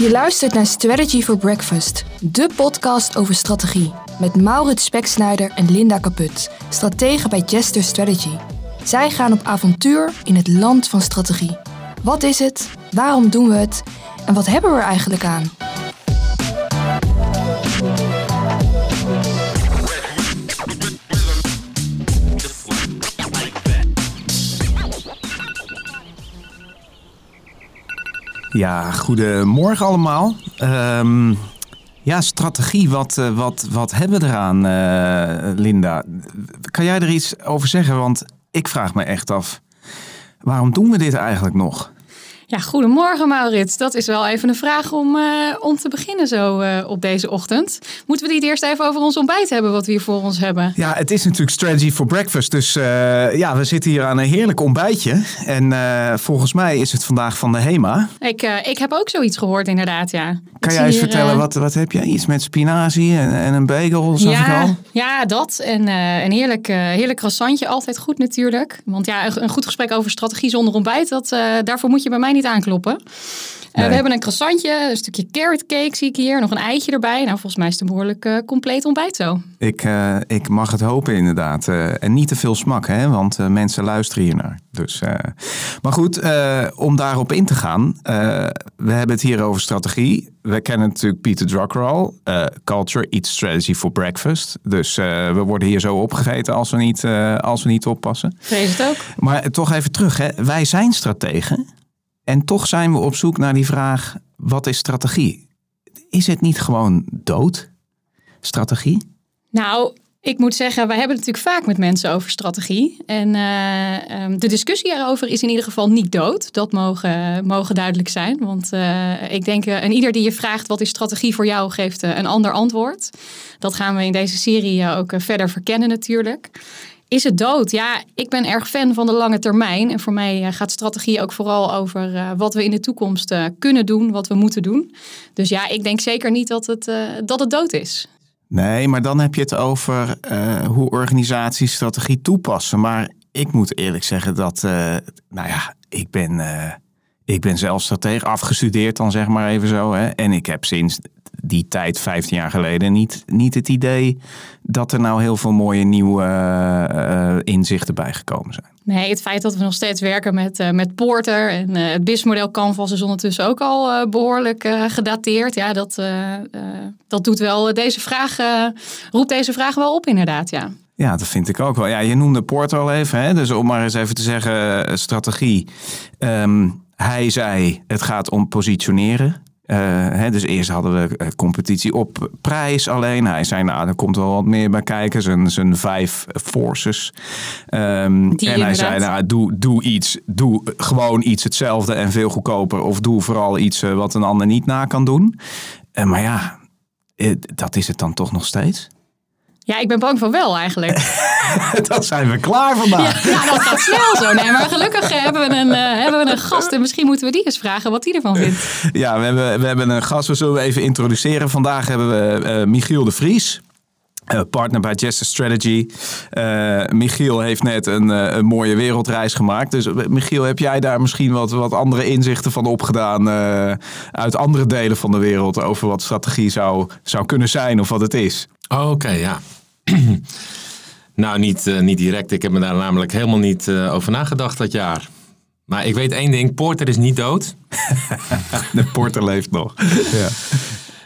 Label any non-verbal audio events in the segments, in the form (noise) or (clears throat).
Je luistert naar Strategy for Breakfast, de podcast over strategie. Met Maurits Speksnijder en Linda Kaput, strategen bij Jester Strategy. Zij gaan op avontuur in het land van strategie. Wat is het? Waarom doen we het? En wat hebben we er eigenlijk aan? Ja, goedemorgen allemaal. Ehm, ja, strategie, wat, eh, wat, wat hebben we eraan, eh, Linda? Kan jij er iets over zeggen? Want ik vraag me echt af, waarom doen we dit eigenlijk nog? Ja, goedemorgen Maurits. Dat is wel even een vraag om, uh, om te beginnen zo uh, op deze ochtend. Moeten we het eerst even over ons ontbijt hebben, wat we hier voor ons hebben? Ja, het is natuurlijk Strategy for Breakfast. Dus uh, ja, we zitten hier aan een heerlijk ontbijtje. En volgens mij is het vandaag van de HEMA. Ik, ik heb ook zoiets gehoord inderdaad, ja. Kan jij eens hier, vertellen, wat, wat heb je? Iets met spinazie en, en een bagel, zag ja, ik al? Ja, dat. En een heerlijk, heerlijk croissantje. Altijd goed natuurlijk. Want ja, een, een goed gesprek over strategie zonder ontbijt, dat, daarvoor moet je bij mij niet aankloppen. Nee. Uh, we hebben een croissantje, een stukje carrot cake zie ik hier, nog een eitje erbij. Nou, volgens mij is het een behoorlijk uh, compleet ontbijt zo. Ik, uh, ik mag het hopen inderdaad. en niet te veel smak, hè, want mensen luisteren hier naar. Dus, maar goed, om daarop in te gaan. we hebben het hier over strategie. We kennen natuurlijk Peter Drucker al. culture eats strategy for breakfast. Dus we worden hier zo opgegeten als we niet, als we niet oppassen. Vrees het ook. Maar toch even terug. Hè. Wij zijn strategen. En toch zijn we op zoek naar die vraag: wat is strategie? Is het niet gewoon dood? Strategie? Nou, ik moet zeggen, wij hebben het natuurlijk vaak met mensen over strategie. En uh, um, de discussie erover is in ieder geval niet dood. Dat mogen, mogen duidelijk zijn. Want uh, ik denk, uh, en ieder die je vraagt wat is strategie voor jou, geeft een ander antwoord. Dat gaan we in deze serie ook verder verkennen natuurlijk. Is het dood? Ja, ik ben erg fan van de lange termijn. En voor mij gaat strategie ook vooral over uh, wat we in de toekomst uh, kunnen doen, wat we moeten doen. Dus ja, ik denk zeker niet dat het, dat het dood is. Nee, maar dan heb je het over hoe organisaties strategie toepassen. Maar ik moet eerlijk zeggen dat, nou ja, ik ben, ik ben zelf stratege afgestudeerd dan zeg maar even zo. Hè? En ik heb sinds die tijd, 15 jaar geleden, niet, niet het idee dat er nou heel veel mooie nieuwe uh, inzichten bijgekomen zijn. Nee, het feit dat we nog steeds werken met, uh, met Porter en uh, het BIS-model Canvas is ondertussen ook al behoorlijk gedateerd. Ja, dat, dat doet wel deze vraag, roept deze vraag wel op inderdaad, ja. Ja, dat vind ik ook wel. Ja, je noemde Porter al even, hè? dus om maar eens even te zeggen, strategie. Um, hij zei, het gaat om positioneren. Uh, hè, dus eerst hadden we competitie op prijs alleen. Hij zei, nou, er komt wel wat meer bij kijken. Zijn, zijn vijf forces. Um, en hij zei, nou, doe, doe iets. Doe gewoon iets hetzelfde en veel goedkoper. Of doe vooral iets uh, wat een ander niet na kan doen. Uh, maar ja, dat is het dan toch nog steeds? Ja, ik ben bang van wel eigenlijk. (laughs) dan zijn we klaar vandaag. Ja, dat gaat snel zo. Nee, maar gelukkig hebben we, een, uh, hebben we een gast. En misschien moeten we die eens vragen wat hij ervan vindt. Ja, we hebben, we hebben een gast. We zullen even introduceren. Vandaag hebben we uh, Michiel de Vries. Uh, partner bij Jester Strategy. Uh, Michiel heeft net een, uh, een, mooie wereldreis gemaakt. Dus Michiel, heb jij daar misschien wat, wat andere inzichten van opgedaan uit andere delen van de wereld over wat strategie zou, zou kunnen zijn of wat het is? Oh, Oké, okay, ja. (clears throat) nou, niet, uh, niet direct. Ik heb me daar namelijk helemaal niet uh, over nagedacht dat jaar. Maar ik weet één ding, Porter is niet dood. (laughs) de Porter leeft nog. (laughs) ja.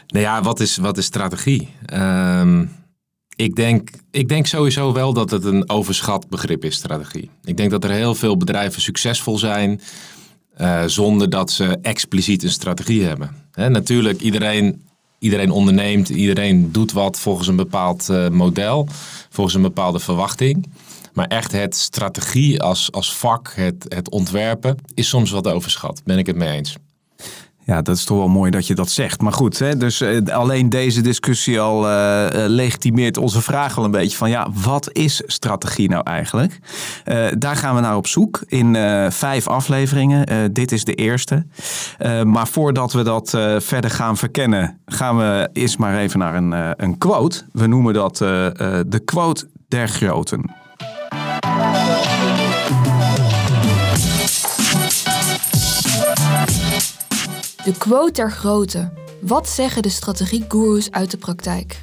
Nou ja, wat is, wat is strategie? Um, ik, denk, ik denk sowieso wel dat het een overschat begrip is, strategie. Ik denk dat er heel veel bedrijven succesvol zijn... Uh, zonder dat ze expliciet een strategie hebben. He, natuurlijk, iedereen iedereen onderneemt, iedereen doet wat volgens een bepaald uh, model, volgens een bepaalde verwachting. Maar echt het strategie als, als vak, het, het ontwerpen, is soms wat overschat. Ben ik het mee eens. Ja, dat is toch wel mooi dat je dat zegt. Maar goed, hè, dus uh, alleen deze discussie al uh, legitimeert onze vraag wel een beetje van ja, wat is strategie nou eigenlijk? Daar gaan we naar op zoek in vijf afleveringen. dit is de eerste. maar voordat we dat verder gaan verkennen, gaan we eerst maar even naar een, een quote. We noemen dat de quote der groten. De quote der grote. Wat zeggen de strategiegoeroes uit de praktijk?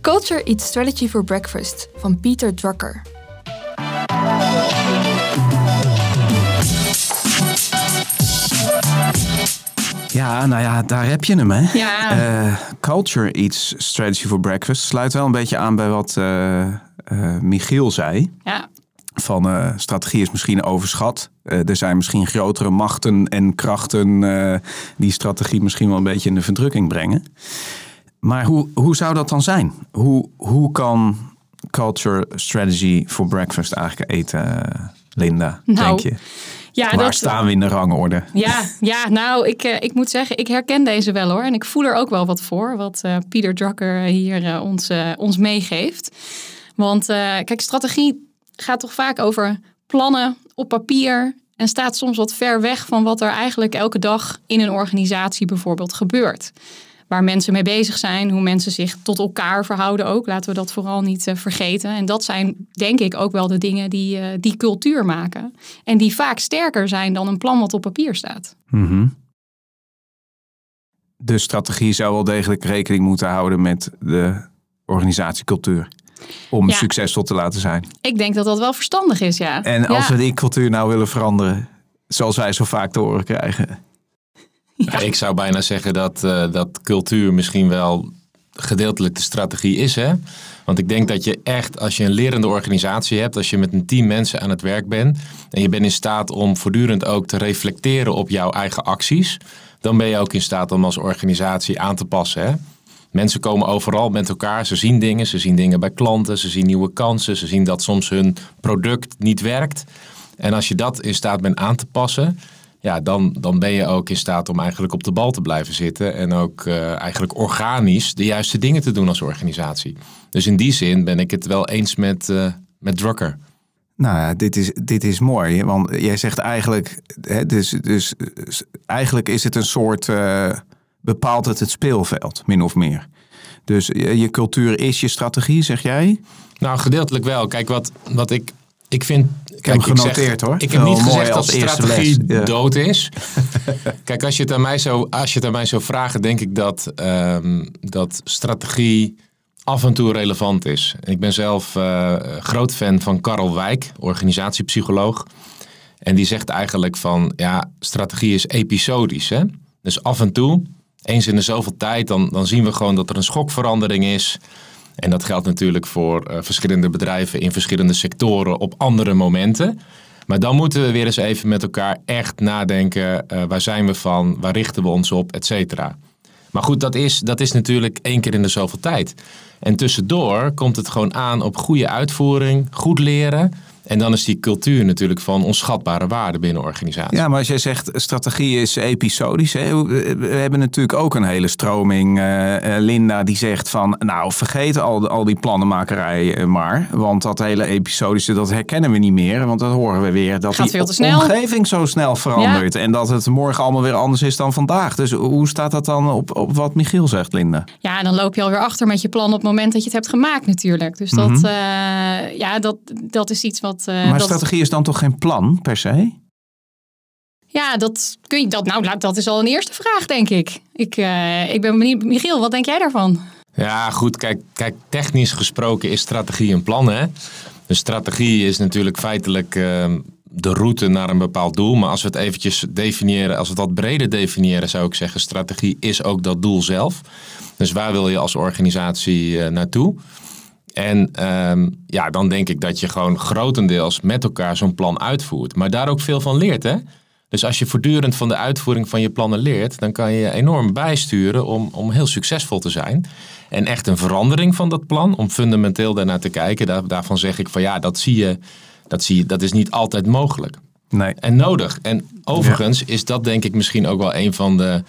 Culture Eats Strategy for Breakfast van Peter Drucker. Ja, nou ja, daar heb je hem, hè? Ja. Eh, culture Eats Strategy for Breakfast sluit wel een beetje aan bij wat eh, eh, Michiel zei. Ja, Van eh, strategie is misschien overschat. Eh, er zijn misschien grotere machten en krachten eh, die strategie misschien wel een beetje in de verdrukking brengen. Maar hoe, hoe zou dat dan zijn? Hoe, hoe kan culture strategy for breakfast eigenlijk eten, Linda? Nou, denk je? ja Waar dat, staan we in de rangorde? Ja, ja nou, ik, ik moet zeggen, ik herken deze wel hoor. En ik voel er ook wel wat voor, wat Pieter Drucker hier ons, ons meegeeft. Want kijk, strategie gaat toch vaak over plannen op papier. En staat soms wat ver weg van wat er eigenlijk elke dag in een organisatie bijvoorbeeld gebeurt. Waar mensen mee bezig zijn, hoe mensen zich tot elkaar verhouden ook. Laten we dat vooral niet eh, vergeten. En dat zijn denk ik ook wel de dingen die, eh, die cultuur maken. En die vaak sterker zijn dan een plan wat op papier staat. Mhm. De strategie zou wel degelijk rekening moeten houden met de organisatiecultuur. Om Ja. succesvol te laten zijn. Ik denk dat dat wel verstandig is, ja. En als ja. we die cultuur nou willen veranderen, zoals wij zo vaak te horen krijgen. Ja, ik zou bijna zeggen dat, eh, dat cultuur misschien wel gedeeltelijk de strategie is. Hè? Want ik denk dat je echt, als je een lerende organisatie hebt, als je met een team mensen aan het werk bent en je bent in staat om voortdurend ook te reflecteren op jouw eigen acties, dan ben je ook in staat om als organisatie aan te passen. Hè? Mensen komen overal met elkaar, ze zien dingen, ze zien dingen bij klanten, ze zien nieuwe kansen, ze zien dat soms hun product niet werkt. En als je dat in staat bent aan te passen, ja, dan, dan ben je ook in staat om eigenlijk op de bal te blijven zitten. En ook eh, eigenlijk organisch de juiste dingen te doen als organisatie. Dus in die zin ben ik het wel eens met, eh, met Drucker. Nou ja, dit is, dit is mooi. Want jij zegt eigenlijk, hè, dus, dus, dus eigenlijk is het een soort, eh, bepaalt het het speelveld, min of meer. Dus je, cultuur is je strategie, zeg jij? Nou, gedeeltelijk wel. Kijk, wat, wat ik, ik vind... heb Kijk, hem zeg- genoteerd, hoor. Ik heb Wel niet gezegd dat strategie les, ja. dood is. (laughs) Kijk, als je, het aan mij zou, als je het aan mij zou vragen, denk ik dat, ehm, dat strategie af en toe relevant is. Ik ben zelf eh, groot fan van Karel Wijk, organisatiepsycholoog. En die zegt eigenlijk van, ja, strategie is episodisch. Hè? Dus af en toe, eens in de zoveel tijd, dan, dan zien we gewoon dat er een schokverandering is. En dat geldt natuurlijk voor eh, verschillende bedrijven in verschillende sectoren op andere momenten. Maar dan moeten we weer eens even met elkaar echt nadenken. eh, waar zijn we van? Waar richten we ons op? Et cetera. Maar goed, dat is, dat is natuurlijk één keer in de zoveel tijd. En tussendoor komt het gewoon aan op goede uitvoering, goed leren. En dan is die cultuur natuurlijk van onschatbare waarde binnen een organisatie. Ja, maar als jij zegt strategie is episodisch. Hè? We hebben natuurlijk ook een hele stroming. eh, eh, Linda die zegt van nou vergeet al, de- al die plannenmakerij eh, maar. Want dat hele episodische dat herkennen we niet meer. Want dat horen we weer. Dat Gaat die veel te snel. omgeving zo snel verandert. En dat het morgen allemaal weer anders is dan vandaag. Dus hoe staat dat dan op, op wat Michiel zegt Linda? Ja, dan loop je alweer achter met je plan op het moment dat je het hebt gemaakt natuurlijk. Dus dat, eh, ja, dat, dat is iets wat... eh, maar dat, strategie is dan toch geen plan per se? Ja, dat kun je. Dat, nou, dat is al een eerste vraag, denk ik. Ik, eh, ik ben benieuwd. Michiel, wat denk jij daarvan? Ja, goed. Kijk, kijk, technisch gesproken is strategie een plan. Hè? Dus strategie is natuurlijk feitelijk eh, de route naar een bepaald doel. Maar als we het eventjes definiëren, als we het wat breder definiëren, zou ik zeggen, strategie is ook dat doel zelf. Dus waar wil je als organisatie eh, naartoe? En ehm, ja, dan denk ik dat je gewoon grotendeels met elkaar zo'n plan uitvoert. Maar daar ook veel van leert, hè? Dus als je voortdurend van de uitvoering van je plannen leert, dan kan je enorm bijsturen om, om heel succesvol te zijn. En echt een verandering van dat plan, om fundamenteel daarnaar te kijken, daar, daarvan zeg ik van ja, dat zie je, dat zie je, dat is niet altijd mogelijk. Nee. En nodig. En overigens is dat denk ik misschien ook wel een van de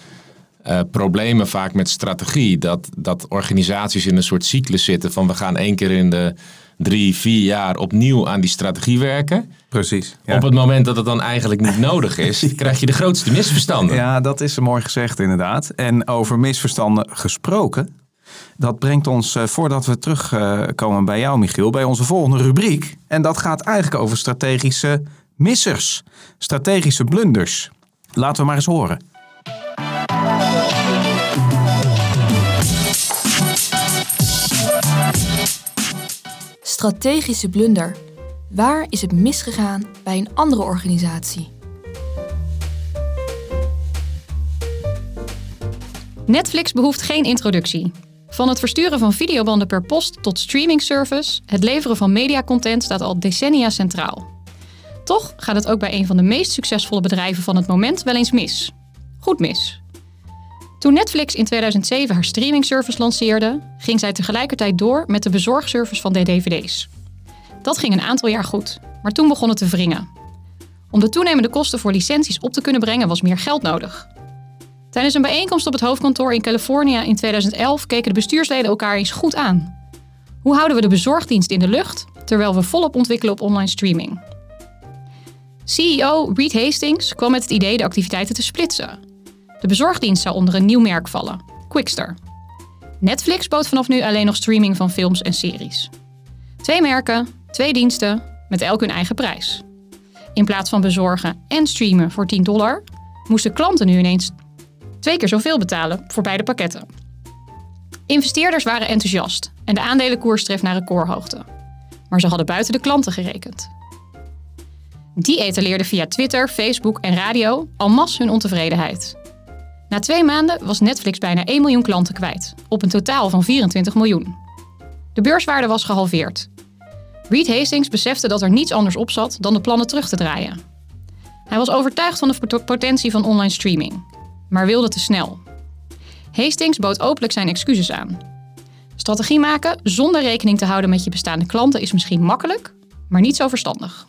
eh, problemen vaak met strategie. Dat, dat organisaties in een soort cyclus zitten van we gaan één keer in de drie, vier jaar opnieuw aan die strategie werken. Precies. Ja. Op het moment dat het dan eigenlijk niet nodig is, (laughs) krijg je de grootste misverstanden. Ja, dat is mooi gezegd inderdaad. En over misverstanden gesproken. Dat brengt ons, eh, voordat we terugkomen bij jou Michiel, bij onze volgende rubriek. En dat gaat eigenlijk over strategische missers. Strategische blunders. Laten we maar eens horen. Strategische blunder. Waar is het misgegaan bij een andere organisatie? Netflix behoeft geen introductie. Van het versturen van videobanden per post tot streaming service, het leveren van mediacontent staat al decennia centraal. Toch gaat het ook bij een van de meest succesvolle bedrijven van het moment wel eens mis. Goed mis. Toen Netflix in 2007 haar streamingservice lanceerde, ging zij tegelijkertijd door met de bezorgservice van de dvd's. Dat ging een aantal jaar goed, maar toen begon het te wringen. Om de toenemende kosten voor licenties op te kunnen brengen was meer geld nodig. Tijdens een bijeenkomst op het hoofdkantoor in Californië in 2011 keken de bestuursleden elkaar eens goed aan. Hoe houden we de bezorgdienst in de lucht terwijl we volop ontwikkelen op online streaming? CEO Reed Hastings kwam met het idee de activiteiten te splitsen. De bezorgdienst zou onder een nieuw merk vallen, Quickster. Netflix bood vanaf nu alleen nog streaming van films en series. Twee merken, twee diensten, met elk hun eigen prijs. In plaats van bezorgen en streamen voor 10 dollar, moesten klanten nu ineens twee keer zoveel betalen voor beide pakketten. Investeerders waren enthousiast en de aandelenkoers treft naar recordhoogte. Maar ze hadden buiten de klanten gerekend. Die etaleerden via Twitter, Facebook en radio al mas hun ontevredenheid. Na twee maanden was Netflix bijna 1 miljoen klanten kwijt, op een totaal van 24 miljoen. De beurswaarde was gehalveerd. Reed Hastings besefte dat er niets anders op zat dan de plannen terug te draaien. Hij was overtuigd van de potentie van online streaming, maar wilde te snel. Hastings bood openlijk zijn excuses aan. Strategie maken zonder rekening te houden met je bestaande klanten is misschien makkelijk, maar niet zo verstandig.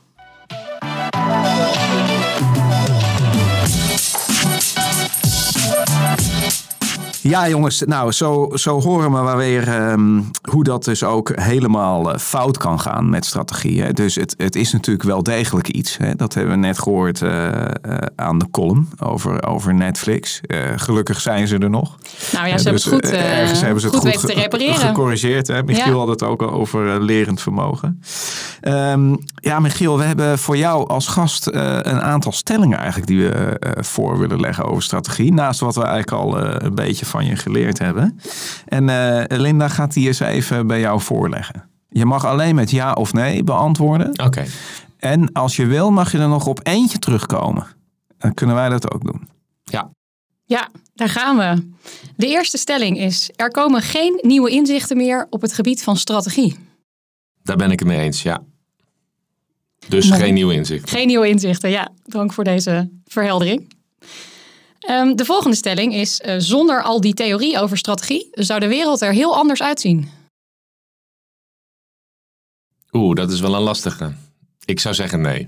Ja, jongens, nou, zo, zo horen we maar weer ehm, hoe dat dus ook helemaal eh, fout kan gaan met strategie. Hè. Dus het, het is natuurlijk wel degelijk iets. Hè. Dat hebben we net gehoord uh, uh, aan de column over, over Netflix. gelukkig zijn ze er nog. Nou ja, ze dus, hebben het goed, ergens hebben ze het goed, goed te repareren. gecorrigeerd. Hè. Michiel ja. had het ook over lerend vermogen. Um, ja, Michiel, we hebben voor jou als gast een aantal stellingen eigenlijk die we voor willen leggen over strategie. Naast wat we eigenlijk al een beetje van je geleerd hebben. En uh, Linda gaat die eens even bij jou voorleggen. Je mag alleen met ja of nee beantwoorden. Oké. En als je wil, mag je er nog op eentje terugkomen. Dan kunnen wij dat ook doen. Ja. Ja, daar gaan we. De eerste stelling is: er komen geen nieuwe inzichten meer op het gebied van strategie. Daar ben ik het mee eens, ja. Dus geen nieuwe inzichten. Geen nieuwe inzichten, ja. Dank voor deze verheldering. Um, de volgende stelling is: uh, zonder al die theorie over strategie zou de wereld er heel anders uitzien. Oeh, dat is wel een lastige. Ik zou zeggen nee.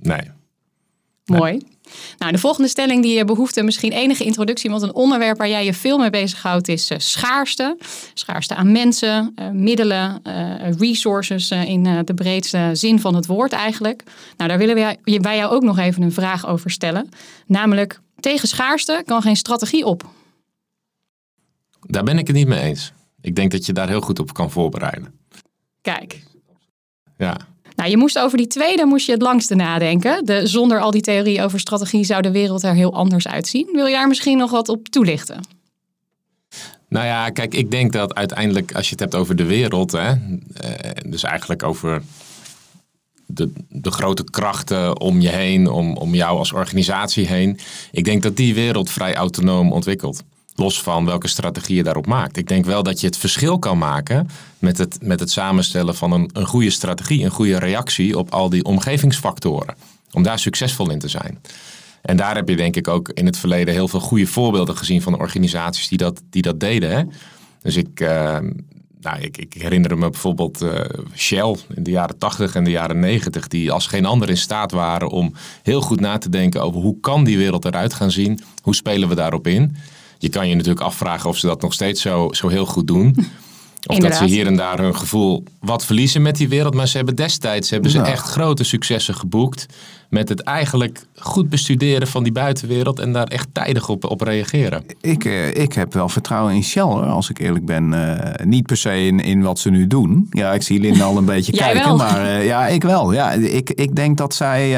Nee. Mooi. Nou, de volgende stelling die behoeft misschien enige introductie, want een onderwerp waar jij je veel mee bezighoudt is uh, schaarste. Schaarste aan mensen, uh, middelen, uh, resources in de breedste zin van het woord eigenlijk. Nou, daar willen wij, wij jou ook nog even een vraag over stellen. Namelijk, tegen schaarste kan geen strategie op. Daar ben ik het niet mee eens. Ik denk dat je daar heel goed op kan voorbereiden. Kijk. Ja. Nou, je moest over die tweede moest je het langste nadenken. De, zonder al die theorie over strategie zou de wereld er heel anders uitzien. Wil je daar misschien nog wat op toelichten? Nou ja, kijk, ik denk dat uiteindelijk als je het hebt over de wereld, hè, eh, dus eigenlijk over de, de grote krachten om je heen, om, om jou als organisatie heen. Ik denk dat die wereld vrij autonoom ontwikkelt. Los van welke strategie je daarop maakt. Ik denk wel dat je het verschil kan maken met het, met het samenstellen van een, een goede strategie, een goede reactie op al die omgevingsfactoren. Om daar succesvol in te zijn. En daar heb je denk ik ook in het verleden heel veel goede voorbeelden gezien van organisaties die dat, die dat deden. Hè? Dus ik, uh, nou, ik, ik, herinner me bijvoorbeeld uh, Shell in de jaren 80 en de jaren 90, die als geen ander in staat waren om heel goed na te denken over hoe kan die wereld eruit gaan zien, hoe spelen we daarop in. Je kan je natuurlijk afvragen of ze dat nog steeds zo, zo heel goed doen. (laughs) Of dat ze hier en daar hun gevoel wat verliezen met die wereld. Maar ze hebben destijds hebben ze echt grote successen geboekt. Met het eigenlijk goed bestuderen van die buitenwereld en daar echt tijdig op, op reageren. Ik, eh, ik heb wel vertrouwen in Shell, hoor, als ik eerlijk ben. Eh, niet per se in, in wat ze nu doen. Ja, ik zie Linda al een (laughs) beetje kijken. wel. Maar eh, ja, ik wel. Ja, ik, ik denk dat zij,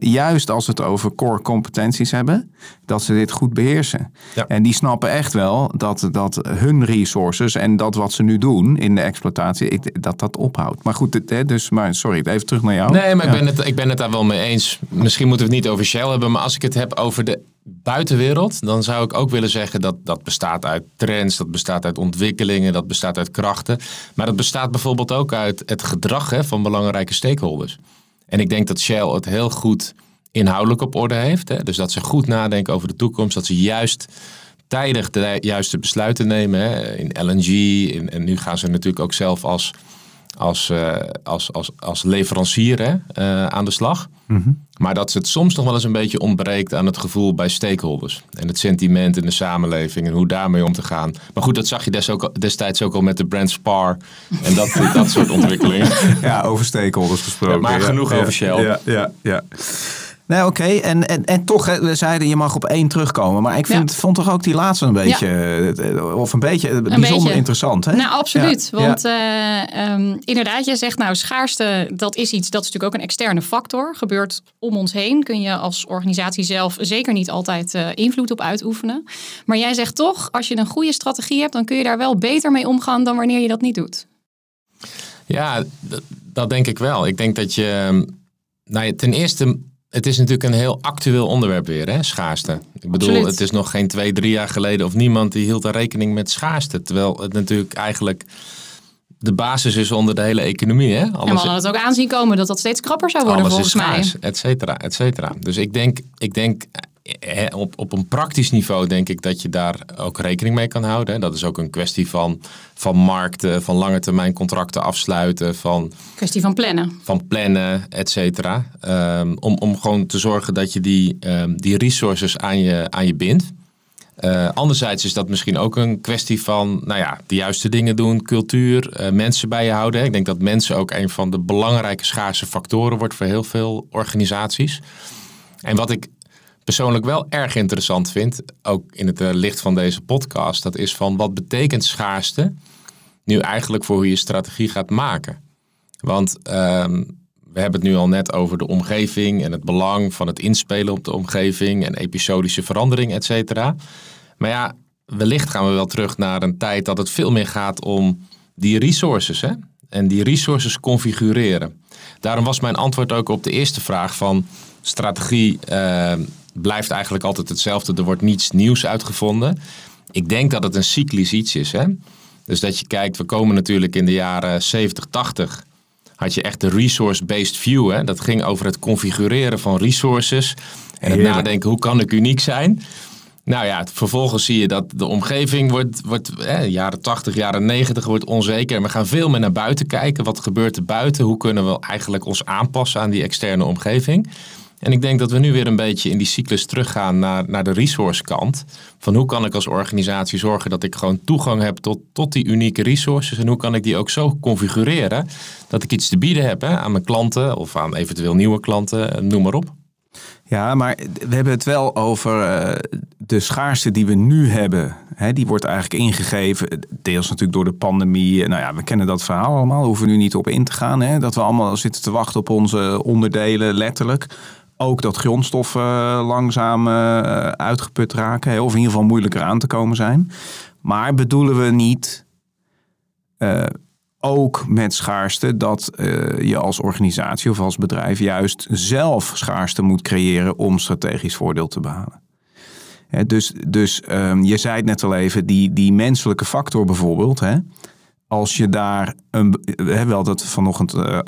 juist als het over core competenties hebben, dat ze dit goed beheersen. Ja. En die snappen echt wel dat, dat hun resources en dat wat ze nu doen in de exploitatie, ik, dat dat ophoudt. Maar goed, hè, dus, maar sorry, even terug naar jou. Nee, maar Ja. ik, ben het, ik ben het daar wel mee eens. Misschien moeten we het niet over Shell hebben, maar als ik het heb over de buitenwereld, dan zou ik ook willen zeggen dat dat bestaat uit trends, dat bestaat uit ontwikkelingen, dat bestaat uit krachten. Maar dat bestaat bijvoorbeeld ook uit het gedrag hè, van belangrijke stakeholders. En ik denk dat Shell het heel goed inhoudelijk op orde heeft. Hè? Dus dat ze goed nadenken over de toekomst, dat ze juist tijdig de juiste besluiten nemen. Hè? In LNG, en nu gaan ze natuurlijk ook zelf als, als, eh, als, als, als leverancier hè, eh, aan de slag. Maar dat het soms nog wel eens een beetje ontbreekt aan het gevoel bij stakeholders. En het sentiment in de samenleving en hoe daarmee om te gaan. Maar goed, dat zag je des ook, destijds ook al met de brand Spar en dat, dat soort (laughs) ontwikkelingen. Ja, over stakeholders gesproken. Maar genoeg ja, over Shell. Ja, ja, ja. Nee, oké. En, en, en toch, hè, we zeiden je mag op één terugkomen. Maar ik vind, Ja. vond toch ook die laatste een beetje, of een beetje, eh, bijzonder beetje. interessant. Hè? Nou, absoluut. Ja, Want ja. eh, ehm, inderdaad, jij zegt nou, schaarste, dat is iets, dat is natuurlijk ook een externe factor. Gebeurt om ons heen. Kun je als organisatie zelf zeker niet altijd eh, invloed op uitoefenen. Maar jij zegt toch, als je een goede strategie hebt, dan kun je daar wel beter mee omgaan dan wanneer je dat niet doet. Ja, dat denk ik wel. Ik denk dat je. ehm, Nou ja, ten eerste, het is natuurlijk een heel actueel onderwerp weer, hè, schaarste. Ik bedoel, Absoluut. het is nog geen twee, drie jaar geleden of niemand die hield er rekening met schaarste. Terwijl het natuurlijk eigenlijk de basis is onder de hele economie. Hè? En we Alles, hadden het ook aanzien komen dat dat steeds krapper zou worden alles is volgens mij. schaars, et cetera, et cetera. Dus ik denk, ik denk op, op een praktisch niveau denk ik dat je daar ook rekening mee kan houden. Dat is ook een kwestie van, van markten, van lange termijn contracten afsluiten, van Kwestie van plannen. van plannen, et cetera. Ehm, om, om gewoon te zorgen dat je die, ehm, die resources aan je, aan je bindt. Eh, anderzijds is dat misschien ook een kwestie van nou ja, de juiste dingen doen, cultuur, eh, mensen bij je houden. Ik denk dat mensen ook een van de belangrijke schaarse factoren wordt voor heel veel organisaties. En wat ik persoonlijk wel erg interessant vind, ook in het eh, licht van deze podcast, dat is van wat betekent schaarste nu eigenlijk voor hoe je strategie gaat maken? Want ehm, we hebben het nu al net over de omgeving en het belang van het inspelen op de omgeving en episodische verandering, et cetera. Maar ja, wellicht gaan we wel terug naar een tijd dat het veel meer gaat om die resources hè? en die resources configureren. Daarom was mijn antwoord ook op de eerste vraag van strategie ehm, blijft eigenlijk altijd hetzelfde. Er wordt niets nieuws uitgevonden. Ik denk dat het een cyclisch iets is. Hè? Dus dat je kijkt, we komen natuurlijk in de jaren 70, 80 had je echt de resource-based view. Hè? Dat ging over het configureren van resources. En het Heerlijk. nadenken, hoe kan ik uniek zijn? Nou ja, vervolgens zie je dat de omgeving wordt, wordt eh, jaren 80, jaren 90 wordt onzeker. En we gaan veel meer naar buiten kijken. Wat gebeurt er buiten? Hoe kunnen we eigenlijk ons aanpassen aan die externe omgeving? En ik denk dat we nu weer een beetje in die cyclus teruggaan naar, naar de resource kant. Van hoe kan ik als organisatie zorgen dat ik gewoon toegang heb tot, tot die unieke resources. En hoe kan ik die ook zo configureren dat ik iets te bieden heb hè, aan mijn klanten of aan eventueel nieuwe klanten, eh, noem maar op. Ja, maar we hebben het wel over eh, de schaarste die we nu hebben. Die wordt eigenlijk ingegeven, deels natuurlijk door de pandemie. Nou ja, we kennen dat verhaal allemaal, hoeven we nu niet op in te gaan. Dat we allemaal zitten te wachten op onze onderdelen, letterlijk. Ook dat grondstoffen eh, langzaam eh, uitgeput raken, of in ieder geval moeilijker aan te komen zijn. Maar bedoelen we niet eh, ook met schaarste dat je als organisatie of als bedrijf juist zelf schaarste moet creëren om strategisch voordeel te behalen. Hè, dus dus ehm, je zei het net al even, die, die menselijke factor bijvoorbeeld. Hè, als je daar een. We hebben dat vanochtend eh,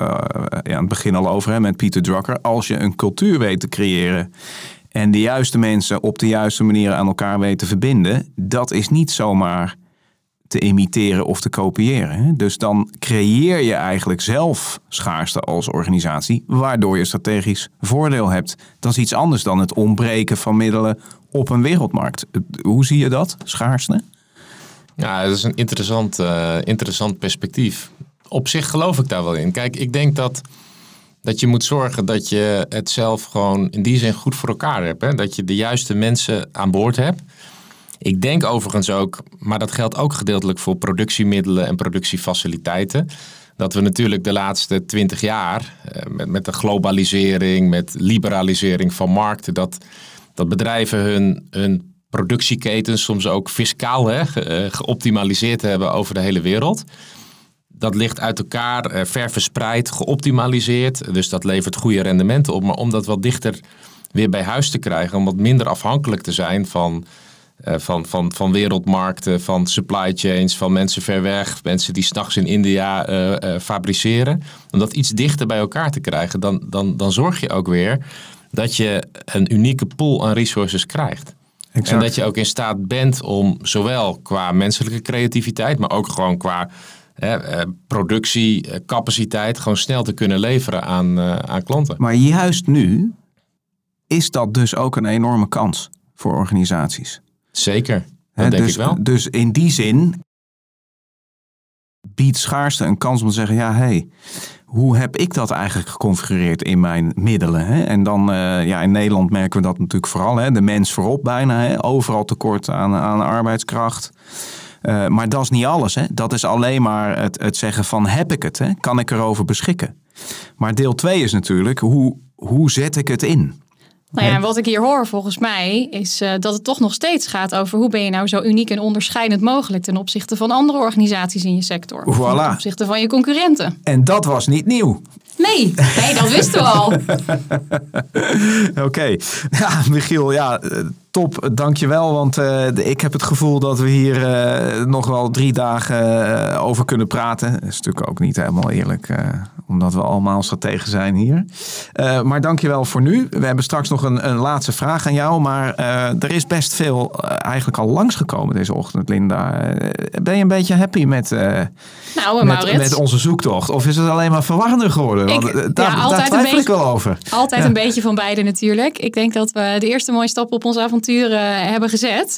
ja, aan het begin al over hè, met Pieter Drucker. Als je een cultuur weet te creëren. en de juiste mensen op de juiste manier aan elkaar weet te verbinden. dat is niet zomaar te imiteren of te kopiëren. hè. Dus dan creëer je eigenlijk zelf schaarste als organisatie, waardoor je strategisch voordeel hebt. Dat is iets anders dan het ontbreken van middelen op een wereldmarkt. Hoe zie je dat, schaarste? Ja, dat is een interessant, eh, interessant perspectief. Op zich geloof ik daar wel in. Kijk, ik denk dat Dat je moet zorgen dat je het zelf gewoon in die zin goed voor elkaar hebt. Hè? Dat je de juiste mensen aan boord hebt. Ik denk overigens ook, maar dat geldt ook gedeeltelijk voor productiemiddelen en productiefaciliteiten. Dat we natuurlijk de laatste twintig jaar eh, met, met de globalisering, met liberalisering van markten, dat, dat bedrijven hun, hun productieketens soms ook fiscaal hè, ge- eh, geoptimaliseerd hebben over de hele wereld. Dat ligt uit elkaar, eh, ver verspreid, geoptimaliseerd. Dus dat levert goede rendementen op. Maar om dat wat dichter weer bij huis te krijgen, om wat minder afhankelijk te zijn van, eh, van, van, van wereldmarkten, van supply chains, van mensen ver weg, mensen die s'nachts in India fabriceren. Om dat iets dichter bij elkaar te krijgen, dan, dan, dan zorg je ook weer dat je een unieke pool aan resources krijgt. En dat je ook in staat bent om zowel qua menselijke creativiteit, maar ook gewoon qua eh, productiecapaciteit, gewoon snel te kunnen leveren aan, eh, aan klanten. Maar juist nu is dat dus ook een enorme kans voor organisaties. Zeker, dat denk dus, ik wel. Dus in die zin biedt schaarste een kans om te zeggen: ja, hé, hey, hoe heb ik dat eigenlijk geconfigureerd in mijn middelen? Hè? En dan, eh, ja, in Nederland merken we dat natuurlijk vooral. Hè? De mens voorop bijna. Hè? Overal tekort aan, aan arbeidskracht. Eh, maar dat is niet alles. Hè? Dat is alleen maar het, het zeggen van heb ik het? Hè? Kan ik erover beschikken? Maar deel 2 is natuurlijk hoe, hoe zet ik het in? Nou ja, wat ik hier hoor volgens mij is eh, dat het toch nog steeds gaat over hoe ben je nou zo uniek en onderscheidend mogelijk ten opzichte van andere organisaties in je sector. Voilà. Ten opzichte van je concurrenten. En dat was niet nieuw. Nee, nee dat wisten we al. (laughs) Oké. Ja, Michiel, ja, eh, top. Dankjewel. Want eh, ik heb het gevoel dat we hier eh, nog wel drie dagen over kunnen praten. Dat is natuurlijk ook niet helemaal eerlijk, omdat we allemaal strategen zijn hier. Maar dankjewel voor nu. We hebben straks nog een, een laatste vraag aan jou. Maar er is best veel eigenlijk al langsgekomen deze ochtend, Linda. Ben je een beetje happy met, Nou, met, met onze zoektocht? Of is het alleen maar verwarrender geworden? Want, Ik- eh, ja, daar, daar twijfel ik beetje. wel over. Altijd Ja. een beetje van beide natuurlijk. Ik denk dat we de eerste mooie stap op ons avontuur eh, hebben gezet.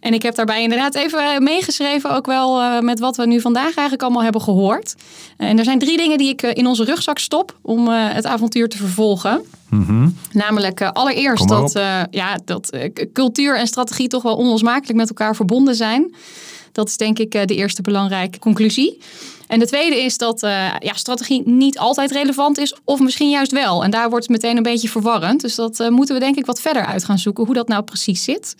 En ik heb daarbij inderdaad even meegeschreven, ook wel eh, met wat we nu vandaag eigenlijk allemaal hebben gehoord. En er zijn drie dingen die ik in onze rugzak stop om het avontuur te vervolgen. Namelijk eh, allereerst dat, ja, dat cultuur en strategie toch wel onlosmakelijk met elkaar verbonden zijn. Dat is denk ik de eerste belangrijke conclusie. En de tweede is dat eh, ja, strategie niet altijd relevant is, of misschien juist wel. En daar wordt het meteen een beetje verwarrend. Dus dat eh, moeten we denk ik wat verder uit gaan zoeken, hoe dat nou precies zit.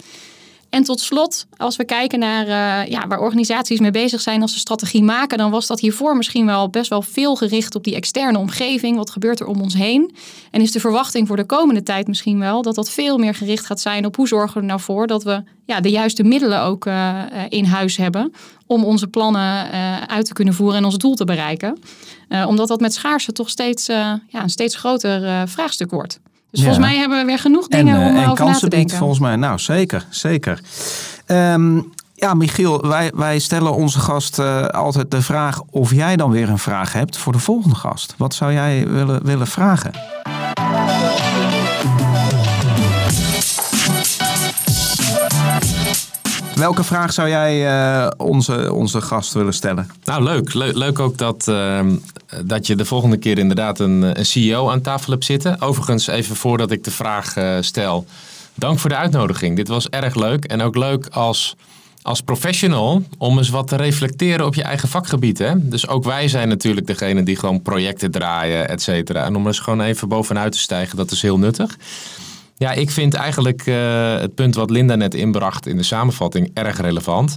En tot slot, als we kijken naar eh, ja, waar organisaties mee bezig zijn als ze strategie maken, dan was dat hiervoor misschien wel best wel veel gericht op die externe omgeving. Wat gebeurt er om ons heen? En is de verwachting voor de komende tijd misschien wel dat dat veel meer gericht gaat zijn op hoe zorgen we er nou voor dat we ja, de juiste middelen ook eh, eh, in huis hebben om onze plannen uit te kunnen voeren en ons doel te bereiken. Omdat dat met schaarste toch steeds, ja, een steeds groter vraagstuk wordt. Dus Ja. volgens mij hebben we weer genoeg dingen en, om eh, eh, en over na te denken. volgens mij. Nou, zeker, zeker. Ehm, ja, Michiel, wij, wij stellen onze gast eh, altijd de vraag of jij dan weer een vraag hebt voor de volgende gast. Wat zou jij willen, willen vragen? Welke vraag zou jij eh, onze, onze gast willen stellen? Nou, leuk. Le- leuk ook dat, ehm, dat je de volgende keer inderdaad een, een CEO aan tafel hebt zitten. Overigens, even voordat ik de vraag eh, stel. Dank voor de uitnodiging. Dit was erg leuk. En ook leuk als, als professional om eens wat te reflecteren op je eigen vakgebied. Hè? Dus ook wij zijn natuurlijk degene die gewoon projecten draaien, et cetera. En om eens gewoon even bovenuit te stijgen, dat is heel nuttig. Ja, ik vind eigenlijk eh, het punt wat Linda net inbracht in de samenvatting erg relevant.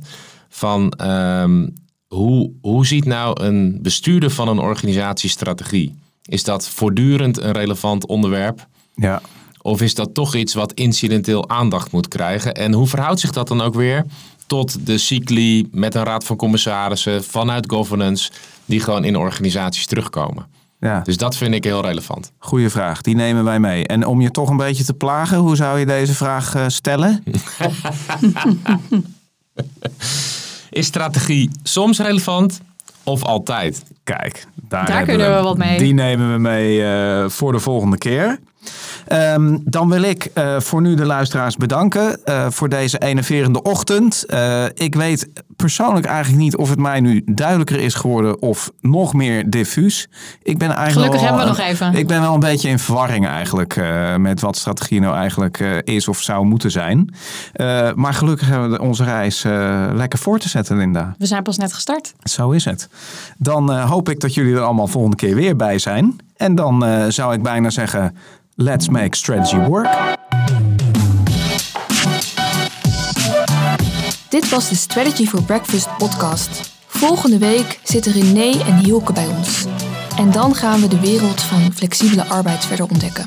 Van ehm, hoe, hoe ziet nou een bestuurder van een organisatie strategie? Is dat voortdurend een relevant onderwerp? Ja, Of is dat toch iets wat incidenteel aandacht moet krijgen? En hoe verhoudt zich dat dan ook weer tot de cycli met een raad van commissarissen vanuit governance die gewoon in organisaties terugkomen? Ja. Dus dat vind ik heel relevant. goede vraag. Die nemen wij mee. En om je toch een beetje te plagen, hoe zou je deze vraag eh, stellen? (laughs) Is strategie soms relevant of altijd? Kijk, daar, Daar kunnen we wat mee. Die nemen we mee eh, voor de volgende keer. Ehm, dan wil ik eh, voor nu de luisteraars bedanken eh, voor deze enerverende ochtend. Eh, ik weet persoonlijk eigenlijk niet of het mij nu duidelijker is geworden of nog meer diffuus. Ik ben eigenlijk Gelukkig hebben we nog even. Ik ben wel een beetje in verwarring eigenlijk met wat strategie nou eigenlijk is of zou moeten zijn. Maar gelukkig hebben we onze reis lekker voor te zetten, Linda. We zijn pas net gestart. Zo is het. Dan hoop ik dat jullie er allemaal volgende keer weer bij zijn. En dan zou ik bijna zeggen, let's make strategy work. Dit was de Strategy for Breakfast podcast. Volgende week zitten René en Hielke bij ons. En dan gaan we de wereld van flexibele arbeid verder ontdekken.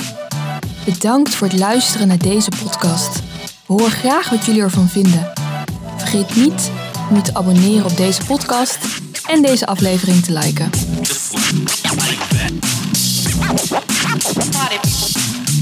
Bedankt voor het luisteren naar deze podcast. We horen graag wat jullie ervan vinden. Vergeet niet om je te abonneren op deze podcast en deze aflevering te liken.